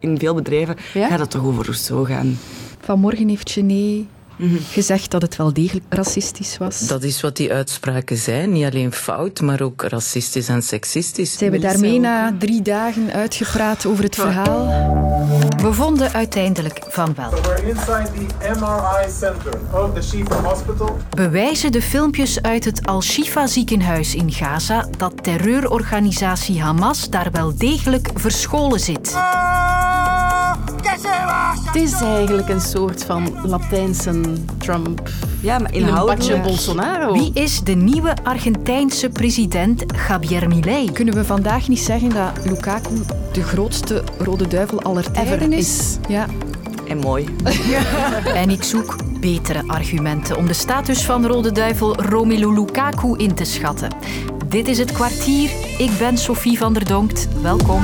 In veel bedrijven Ja? gaat het toch over zo gaan. Vanmorgen heeft Gené gezegd dat het wel degelijk racistisch was. Dat is wat die uitspraken zijn. Niet alleen fout, maar ook racistisch en seksistisch. Zijn we daarmee na drie dagen uitgepraat over het verhaal? We vonden uiteindelijk van wel. We're inside the MRI center of the Shifa Hospital. Bewijzen de filmpjes uit het Al-Shifa ziekenhuis in Gaza dat terreurorganisatie Hamas daar wel degelijk verscholen zit. Het is eigenlijk een soort van Latijnse Trump. Ja, maar In een inhoudelijk... badje Bolsonaro. Wie is de nieuwe Argentijnse president Javier Milei? Kunnen we vandaag niet zeggen dat Lukaku de grootste rode duivel aller tijden is? is. Ja. En mooi. En ik zoek betere argumenten om de status van Rode Duivel Romelu Lukaku in te schatten. Dit is het kwartier. Ik ben Sophie van der Donkt. Welkom.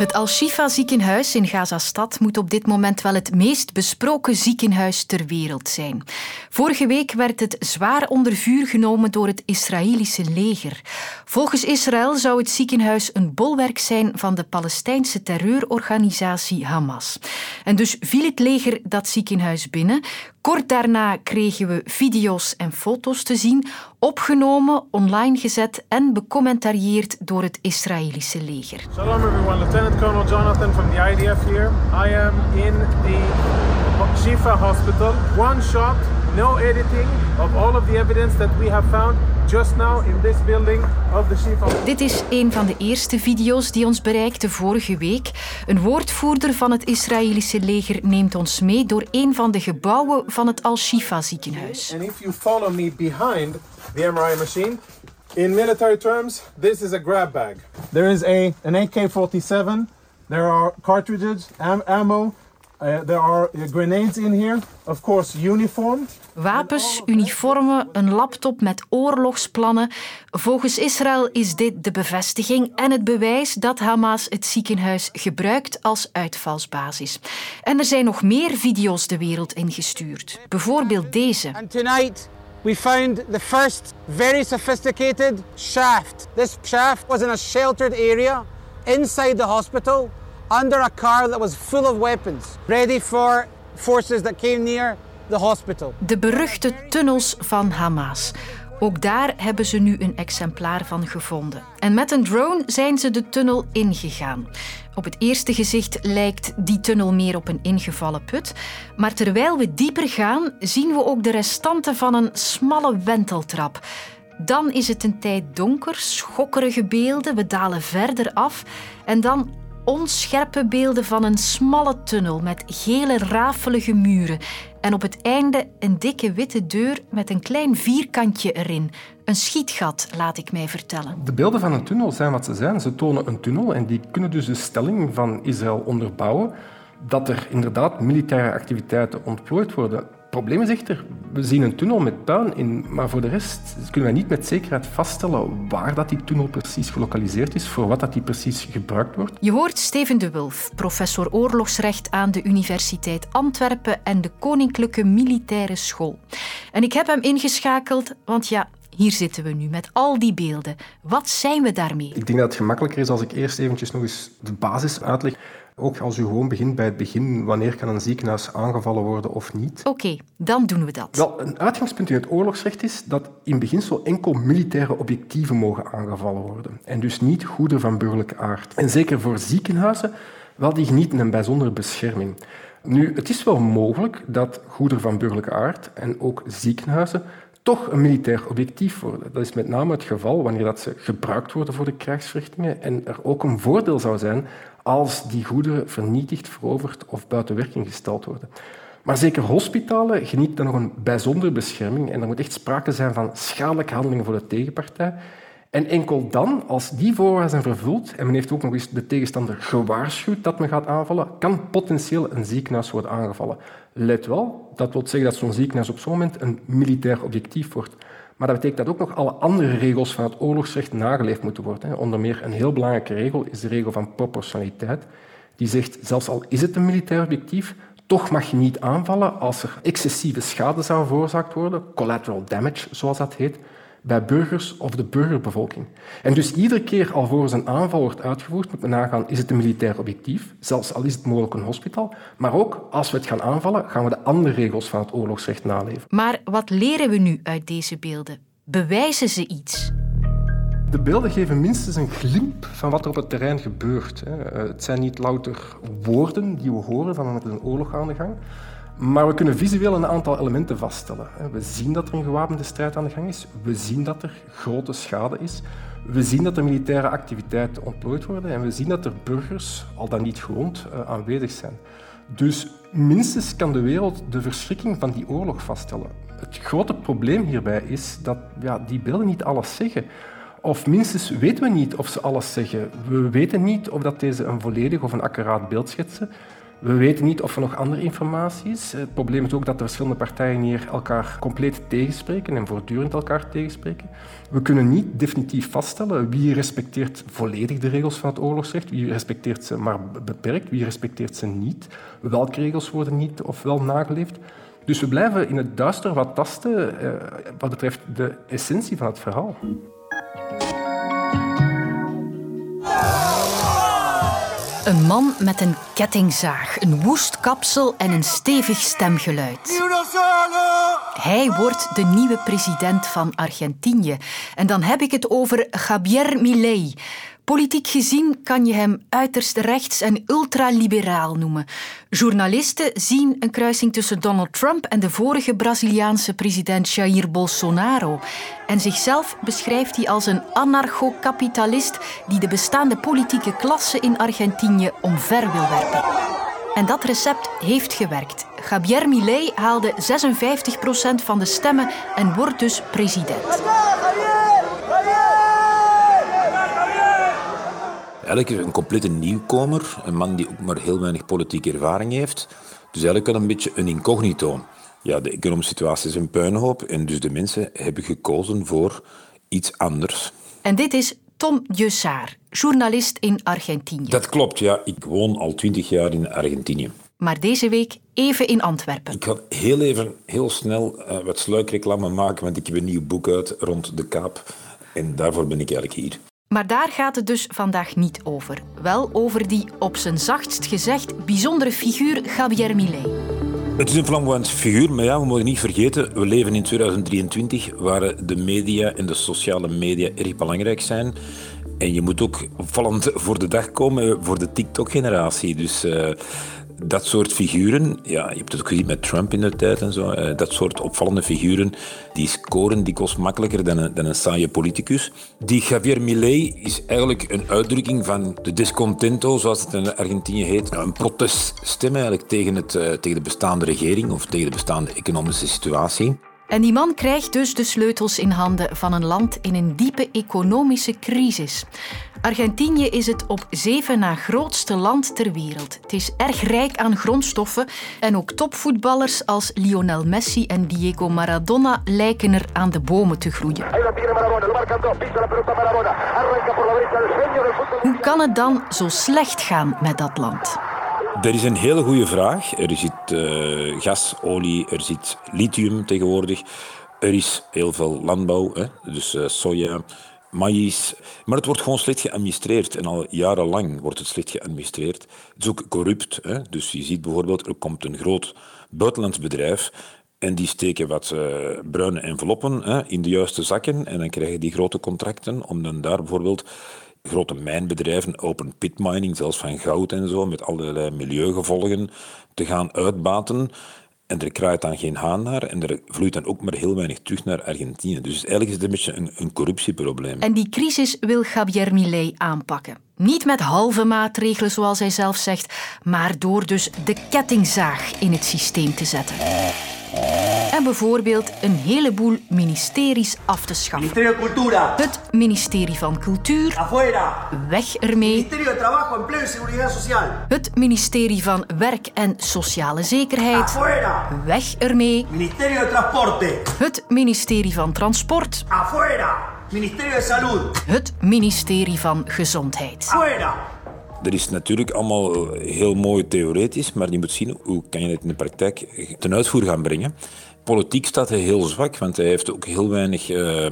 Het Al-Shifa ziekenhuis in Gaza-stad moet op dit moment wel het meest besproken ziekenhuis ter wereld zijn. Vorige week werd het zwaar onder vuur genomen door het Israëlische leger. Volgens Israël zou het ziekenhuis een bolwerk zijn van de Palestijnse terreurorganisatie Hamas. En dus viel het leger dat ziekenhuis binnen. Kort daarna kregen we video's en foto's te zien, opgenomen, online gezet en becommentarieerd door het Israëlische leger. Shalom everyone, Lieutenant Colonel Jonathan from the IDF here. I am in the Shifa Hospital. One shot, no editing of all of the evidence that we have found just now in this building of the Shifa Dit is een van de eerste video's die ons bereikte vorige week. Een woordvoerder van het Israëlische leger neemt ons mee door een van de gebouwen van het Al-Shifa ziekenhuis. And if you follow me behind the MRI machine, in military terms, this is a grab bag. There is a an AK-47. There are cartridges, am- ammo. Uh, there are uh, grenades in here. Of course, uniform. Wapens, uniformen, een laptop met oorlogsplannen. Volgens Israël is dit de bevestiging en het bewijs dat Hamas het ziekenhuis gebruikt als uitvalsbasis. En er zijn nog meer video's de wereld ingestuurd. Bijvoorbeeld deze. And tonight we found the first very sophisticated shaft. This shaft was in a sheltered area inside the hospital under a car that was full of weapons, ready for forces that came near the hospital. De beruchte tunnels van Hamas. Ook daar hebben ze nu een exemplaar van gevonden. En met een drone zijn ze de tunnel ingegaan. Op het eerste gezicht lijkt die tunnel meer op een ingevallen put. Maar terwijl we dieper gaan, zien we ook de restanten van een smalle wenteltrap. Dan is het een tijd donker, schokkerige beelden. We dalen verder af. En dan onscherpe beelden van een smalle tunnel met gele rafelige muren. En op het einde een dikke witte deur met een klein vierkantje erin. Een schietgat, laat ik mij vertellen. De beelden van een tunnel zijn wat ze zijn. Ze tonen een tunnel en die kunnen dus de stelling van Israël onderbouwen dat er inderdaad militaire activiteiten ontplooid worden. Probleem is echter, we zien een tunnel met puin in, maar voor de rest kunnen wij niet met zekerheid vaststellen waar dat die tunnel precies gelokaliseerd is, voor wat dat die precies gebruikt wordt. Je hoort Steven de Wulf, professor oorlogsrecht aan de Universiteit Antwerpen en de Koninklijke Militaire School. En ik heb hem ingeschakeld, want ja, hier zitten we nu met al die beelden. Wat zijn we daarmee? Ik denk dat het gemakkelijker is als ik eerst eventjes nog eens de basis uitleg. Ook als u gewoon begint bij het begin, wanneer kan een ziekenhuis aangevallen worden of niet? Oké, dan doen we dat. Wel, een uitgangspunt in het oorlogsrecht is dat in beginsel enkel militaire objectieven mogen aangevallen worden. En dus niet goederen van burgerlijke aard. En zeker voor ziekenhuizen, wel, die genieten een bijzondere bescherming. Nu, het is wel mogelijk dat goederen van burgerlijke aard en ook ziekenhuizen toch een militair objectief worden. Dat is met name het geval wanneer dat ze gebruikt worden voor de krijgsverrichtingen en er ook een voordeel zou zijn als die goederen vernietigd, veroverd of buiten werking gesteld worden. Maar zeker hospitalen genieten dan nog een bijzondere bescherming en er moet echt sprake zijn van schadelijke handelingen voor de tegenpartij. En enkel dan, als die voorwaarden zijn vervuld en men heeft ook nog eens de tegenstander gewaarschuwd dat men gaat aanvallen, kan potentieel een ziekenhuis worden aangevallen. Let wel, dat wil zeggen dat zo'n ziekenhuis op zo'n moment een militair objectief wordt. Maar dat betekent dat ook nog alle andere regels van het oorlogsrecht nageleefd moeten worden. Onder meer een heel belangrijke regel is de regel van proportionaliteit. Die zegt, zelfs al is het een militair objectief, toch mag je niet aanvallen als er excessieve schade zou veroorzaakt worden, collateral damage zoals dat heet. Bij burgers of de burgerbevolking. En dus iedere keer alvorens een aanval wordt uitgevoerd, moet men nagaan, is het een militair objectief, zelfs al is het mogelijk een hospitaal, maar ook als we het gaan aanvallen, gaan we de andere regels van het oorlogsrecht naleven. Maar wat leren we nu uit deze beelden? Bewijzen ze iets? De beelden geven minstens een glimp van wat er op het terrein gebeurt. Het zijn niet louter woorden die we horen van met een oorlog aan de gang, maar we kunnen visueel een aantal elementen vaststellen. We zien dat er een gewapende strijd aan de gang is. We zien dat er grote schade is. We zien dat er militaire activiteiten ontplooid worden. En we zien dat er burgers, al dan niet gewond, eh, aanwezig zijn. Dus minstens kan de wereld de verschrikking van die oorlog vaststellen. Het grote probleem hierbij is dat ja, die beelden niet alles zeggen. Of minstens weten we niet of ze alles zeggen. We weten niet of dat deze een volledig of een accuraat beeld schetsen. We weten niet of er nog andere informatie is. Het probleem is ook dat de verschillende partijen hier elkaar compleet tegenspreken en voortdurend elkaar tegenspreken. We kunnen niet definitief vaststellen wie respecteert volledig de regels van het oorlogsrecht, wie respecteert ze maar beperkt, wie respecteert ze niet, welke regels worden niet of wel nageleefd. Dus we blijven in het duister wat tasten eh, wat betreft de essentie van het verhaal. Een man met een kettingzaag, een woest kapsel en een stevig stemgeluid. Hij wordt de nieuwe president van Argentinië. En dan heb ik het over Javier Milei. Politiek gezien kan je hem uiterst rechts en ultraliberaal noemen. Journalisten zien een kruising tussen Donald Trump en de vorige Braziliaanse president Jair Bolsonaro. En zichzelf beschrijft hij als een anarcho-kapitalist die de bestaande politieke klasse in Argentinië omver wil werpen. En dat recept heeft gewerkt. Javier Milei haalde 56% van de stemmen en wordt dus president. Eigenlijk een complete nieuwkomer. Een man die ook maar heel weinig politieke ervaring heeft. Dus eigenlijk wel een beetje een incognito. Ja, de economische situatie is een puinhoop en dus de mensen hebben gekozen voor iets anders. En dit is Tom Jussard, journalist in Argentinië. Dat klopt, ja. Ik woon al twintig jaar in Argentinië. Maar deze week even in Antwerpen. Ik ga heel even, heel snel uh, wat sluikreclame maken, want ik heb een nieuw boek uit rond de Kaap. En daarvoor ben ik eigenlijk hier. Maar daar gaat het dus vandaag niet over. Wel over die, op zijn zachtst gezegd, bijzondere figuur Javier Milei. Het is een flamboyant figuur, maar ja, we mogen niet vergeten, we leven in 2023 waar de media en de sociale media erg belangrijk zijn. En je moet ook opvallend voor de dag komen voor de TikTok-generatie. Dus uh, dat soort figuren, ja, je hebt het ook gezien met Trump in de tijd en zo, uh, dat soort opvallende figuren, die scoren dikwijls makkelijker dan een, dan een saaie politicus. Die Javier Milei is eigenlijk een uitdrukking van de discontento, zoals het in Argentinië heet. Een proteststem eigenlijk tegen, het, uh, tegen de bestaande regering of tegen de bestaande economische situatie. En die man krijgt dus de sleutels in handen van een land in een diepe economische crisis. Argentinië is het op zeven na grootste land ter wereld. Het is erg rijk aan grondstoffen en ook topvoetballers als Lionel Messi en Diego Maradona lijken er aan de bomen te groeien. Hoe kan het dan zo slecht gaan met dat land? Dat is een hele goede vraag. Er zit uh, gas, olie, er zit lithium tegenwoordig. Er is heel veel landbouw, hè? dus uh, soja, maïs. Maar het wordt gewoon slecht geadministreerd. En al jarenlang wordt het slecht geadministreerd. Het is ook corrupt. Hè? Dus je ziet bijvoorbeeld, er komt een groot buitenlands bedrijf en die steken wat uh, bruine enveloppen hè, in de juiste zakken. En dan krijgen die grote contracten om dan daar bijvoorbeeld grote mijnbedrijven, open pit mining, zelfs van goud en zo, met allerlei milieugevolgen, te gaan uitbaten. En er kraait dan geen haan naar en er vloeit dan ook maar heel weinig terug naar Argentinië. Dus eigenlijk is het een beetje een, een corruptieprobleem. En die crisis wil Javier Milei aanpakken. Niet met halve maatregelen, zoals hij zelf zegt, maar door dus de kettingzaag in het systeem te zetten. En bijvoorbeeld een heleboel ministeries af te schaffen. Ministerio de Cultura. Het ministerie van Cultuur. Afuera. Weg ermee. Ministerio de Trabajo, Empleo y Seguridad Social. Het ministerie van Werk en Sociale Zekerheid. Afuera. Weg ermee. Ministerio de Transporte. Het ministerie van Transport. Afuera. Ministerio de Salud. Het ministerie van Gezondheid. Afuera. Dat is natuurlijk allemaal heel mooi theoretisch, maar je moet zien hoe kan je het in de praktijk ten uitvoer gaan brengen. Politiek staat hij heel zwak, want hij heeft ook heel weinig uh,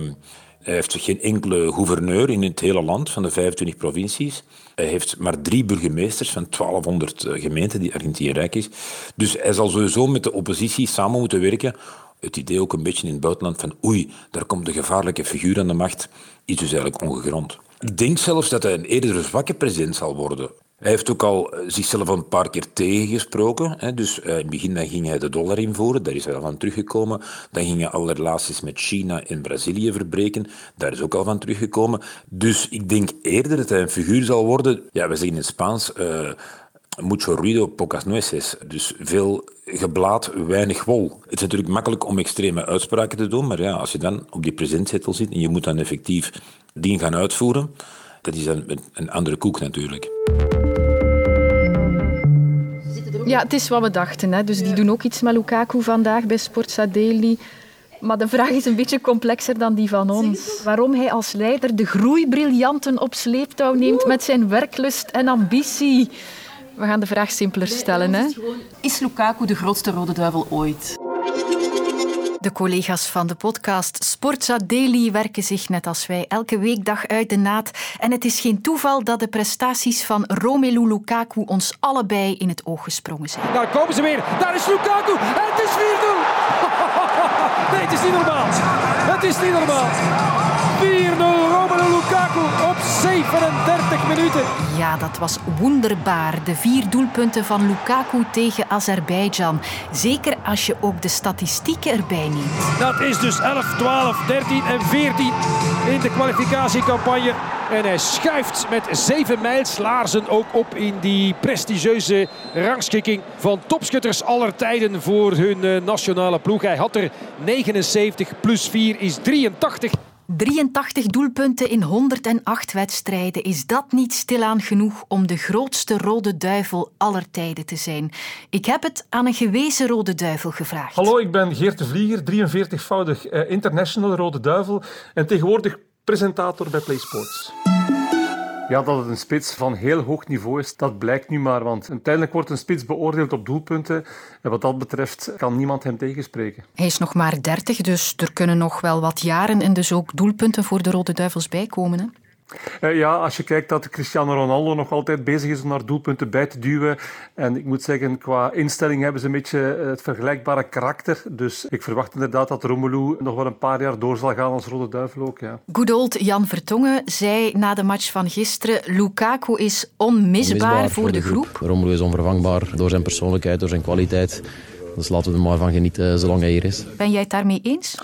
Hij heeft geen enkele gouverneur in het hele land van de 25 provincies. Hij heeft maar drie burgemeesters van 1200 eh, gemeenten die Argentinië rijk is. Dus hij zal sowieso met de oppositie samen moeten werken. Het idee ook een beetje in het buitenland van oei, daar komt de gevaarlijke figuur aan de macht, is dus eigenlijk ongegrond. Ik denk zelfs dat hij een eerder zwakke president zal worden. Hij heeft ook al eh, zichzelf een paar keer tegengesproken. Hè. Dus uh, in het begin dan ging hij de dollar invoeren, daar is hij al van teruggekomen. Dan ging hij alle relaties met China en Brazilië verbreken, daar is ook al van teruggekomen. Dus ik denk eerder dat hij een figuur zal worden, ja, we zeggen in het Spaans, uh, mucho ruido, pocas nueces. Dus veel geblaad, weinig wol. Het is natuurlijk makkelijk om extreme uitspraken te doen, maar ja, als je dan op die presentzetel zit en je moet dan effectief dingen gaan uitvoeren, dat is een, een andere koek natuurlijk. Ja, het is wat we dachten. Hè. Dus die doen ook iets met Lukaku vandaag bij Sportsa Daily. Maar de vraag is een beetje complexer dan die van ons. Waarom hij als leider de groeibriljanten op sleeptouw neemt met zijn werklust en ambitie. We gaan de vraag simpeler stellen. Hè? Is Lukaku de grootste rode duivel ooit? De collega's van de podcast Sportza Daily werken zich net als wij elke weekdag uit de naad. En het is geen toeval dat de prestaties van Romelu Lukaku ons allebei in het oog gesprongen zijn. Daar komen ze weer. Daar is Lukaku. Het is 4-0. Nee, het is niet normaal. Het is niet normaal. 4-0 Romelu Lukaku op 37 minuten. Ja, dat was wonderbaar. De vier doelpunten van Lukaku tegen Azerbeidzjan. Zeker als je ook de statistieken erbij neemt. Dat is dus 11, 12, 13 en 14 in de kwalificatiecampagne. En hij schuift met zeven mijlslaarzen ook op in die prestigieuze rangschikking van topschutters aller tijden voor hun nationale ploeg. Hij had er 79 plus 4 is 83. 83 doelpunten in 108 wedstrijden. Is dat niet stilaan genoeg om de grootste rode duivel aller tijden te zijn? Ik heb het aan een gewezen rode duivel gevraagd. Hallo, ik ben Geert de Vlieger, 43-voudig international rode duivel en tegenwoordig presentator bij Play Sports. Ja, dat het een spits van heel hoog niveau is, dat blijkt nu maar. Want uiteindelijk wordt een spits beoordeeld op doelpunten. En wat dat betreft kan niemand hem tegenspreken. Hij is nog maar 30, dus er kunnen nog wel wat jaren en dus ook doelpunten voor de Rode Duivels bijkomen. Uh, ja, als je kijkt dat Cristiano Ronaldo nog altijd bezig is om naar doelpunten bij te duwen. En ik moet zeggen, qua instelling hebben ze een beetje het vergelijkbare karakter. Dus ik verwacht inderdaad dat Romelu nog wel een paar jaar door zal gaan als Rode Duivel ook. Ja. Good old Jan Vertongen zei na de match van gisteren: Lukaku is onmisbaar, onmisbaar voor, de, de groep. groep. Romelu is onvervangbaar door zijn persoonlijkheid, door zijn kwaliteit. Dus laten we er maar van genieten zolang hij hier is. Ben jij het daarmee eens?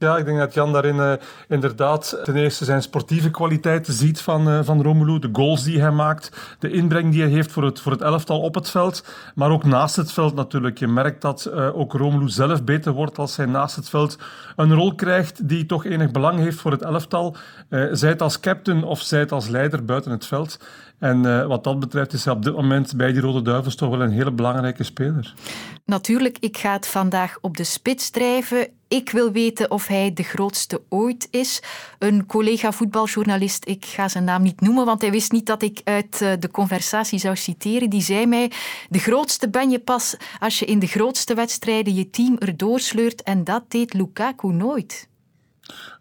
Ja, ik denk dat Jan daarin uh, inderdaad ten eerste zijn sportieve kwaliteiten ziet van, uh, van Romelu. De goals die hij maakt, de inbreng die hij heeft voor het, voor het elftal op het veld. Maar ook naast het veld natuurlijk. Je merkt dat ook Romelu zelf beter wordt als hij naast het veld een rol krijgt die toch enig belang heeft voor het elftal. zij het als captain of zij het als leider buiten het veld. En uh, wat dat betreft is hij op dit moment bij die Rode Duivels toch wel een hele belangrijke speler. Natuurlijk, ik ga het vandaag op de spits drijven. Ik wil weten of hij de grootste ooit is. Een collega voetbaljournalist, ik ga zijn naam niet noemen, want hij wist niet dat ik uit de conversatie zou citeren. Die zei mij: De grootste ben je pas als je in de grootste wedstrijden je team erdoor sleurt. En dat deed Lukaku nooit.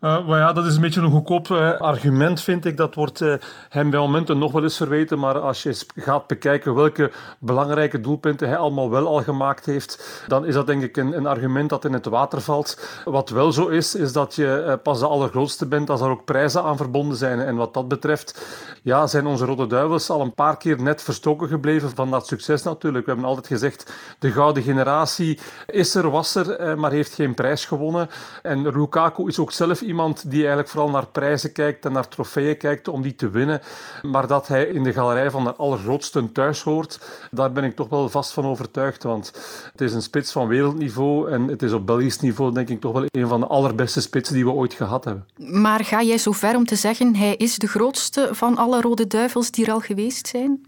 Uh, maar ja, dat is een beetje een goedkoop uh, argument, vind ik. Dat wordt uh, hem bij momenten nog wel eens verweten. Maar als je gaat bekijken welke belangrijke doelpunten hij allemaal wel al gemaakt heeft, dan is dat denk ik een, een argument dat in het water valt. Wat wel zo is, is dat je pas de allergrootste bent als er ook prijzen aan verbonden zijn. En wat dat betreft ja, zijn onze Rode Duivels al een paar keer net verstoken gebleven van dat succes natuurlijk. We hebben altijd gezegd, de gouden generatie is er, was er, maar heeft geen prijs gewonnen. En Lukaku is ook zelf iemand die eigenlijk vooral naar prijzen kijkt en naar trofeeën kijkt om die te winnen. Maar dat hij in de galerij van de allergrootsten thuis hoort, daar ben ik toch wel vast van overtuigd. Want het is een spits van wereldniveau en het is op Belgisch niveau denk ik toch wel een van de allerbeste spitsen die we ooit gehad hebben. Maar ga jij zo ver om te zeggen, hij is de grootste van alle Rode Duivels die er al geweest zijn?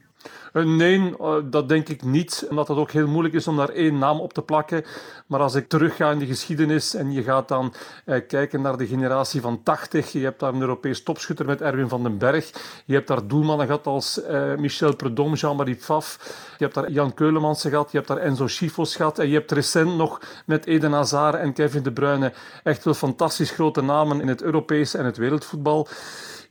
Eh, nee, eh, dat denk ik niet. Omdat het ook heel moeilijk is om daar één naam op te plakken. Maar als ik terugga in de geschiedenis en je gaat dan eh, kijken naar de generatie van 80. Je hebt daar een Europees topschutter met Erwin van den Berg. Je hebt daar doelmannen gehad als Michel Predom, Jean-Marie Pfaff. Je hebt daar Jan Keulemans gehad. Je hebt daar Enzo Schifos gehad. En je hebt recent nog met Eden Hazard en Kevin De Bruyne echt wel fantastisch grote namen in het Europese en het wereldvoetbal.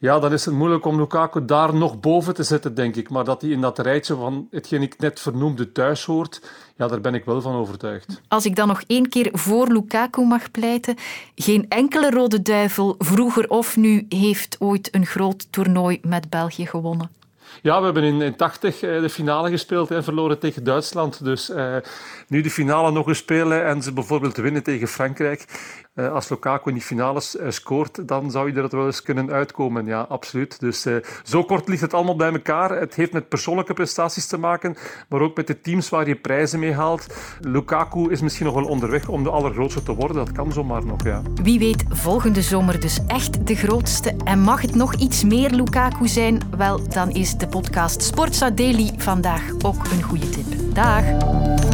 Ja, dan is het moeilijk om Lukaku daar nog boven te zetten, denk ik. Maar dat hij in dat van hetgeen ik net vernoemde thuis hoort, ja, daar ben ik wel van overtuigd. Als ik dan nog één keer voor Lukaku mag pleiten. Geen enkele rode duivel, vroeger of nu, heeft ooit een groot toernooi met België gewonnen. Ja, we hebben in, in 80 eh, de finale gespeeld en verloren tegen Duitsland. Dus uh, nu de finale nog eens spelen en ze bijvoorbeeld winnen tegen Frankrijk. Uh, als Lukaku in die finales uh, scoort, dan zou je er wel eens kunnen uitkomen. Ja, absoluut. Dus zo kort ligt het allemaal bij elkaar. Het heeft met persoonlijke prestaties te maken, maar ook met de teams waar je prijzen mee haalt. Lukaku is misschien nog wel onderweg om de allergrootste te worden. Dat kan zomaar nog, ja. Wie weet, volgende zomer dus echt de grootste. En mag het nog iets meer Lukaku zijn? Wel, dan is de podcast Sportsa Daily vandaag ook een goede tip. Dag!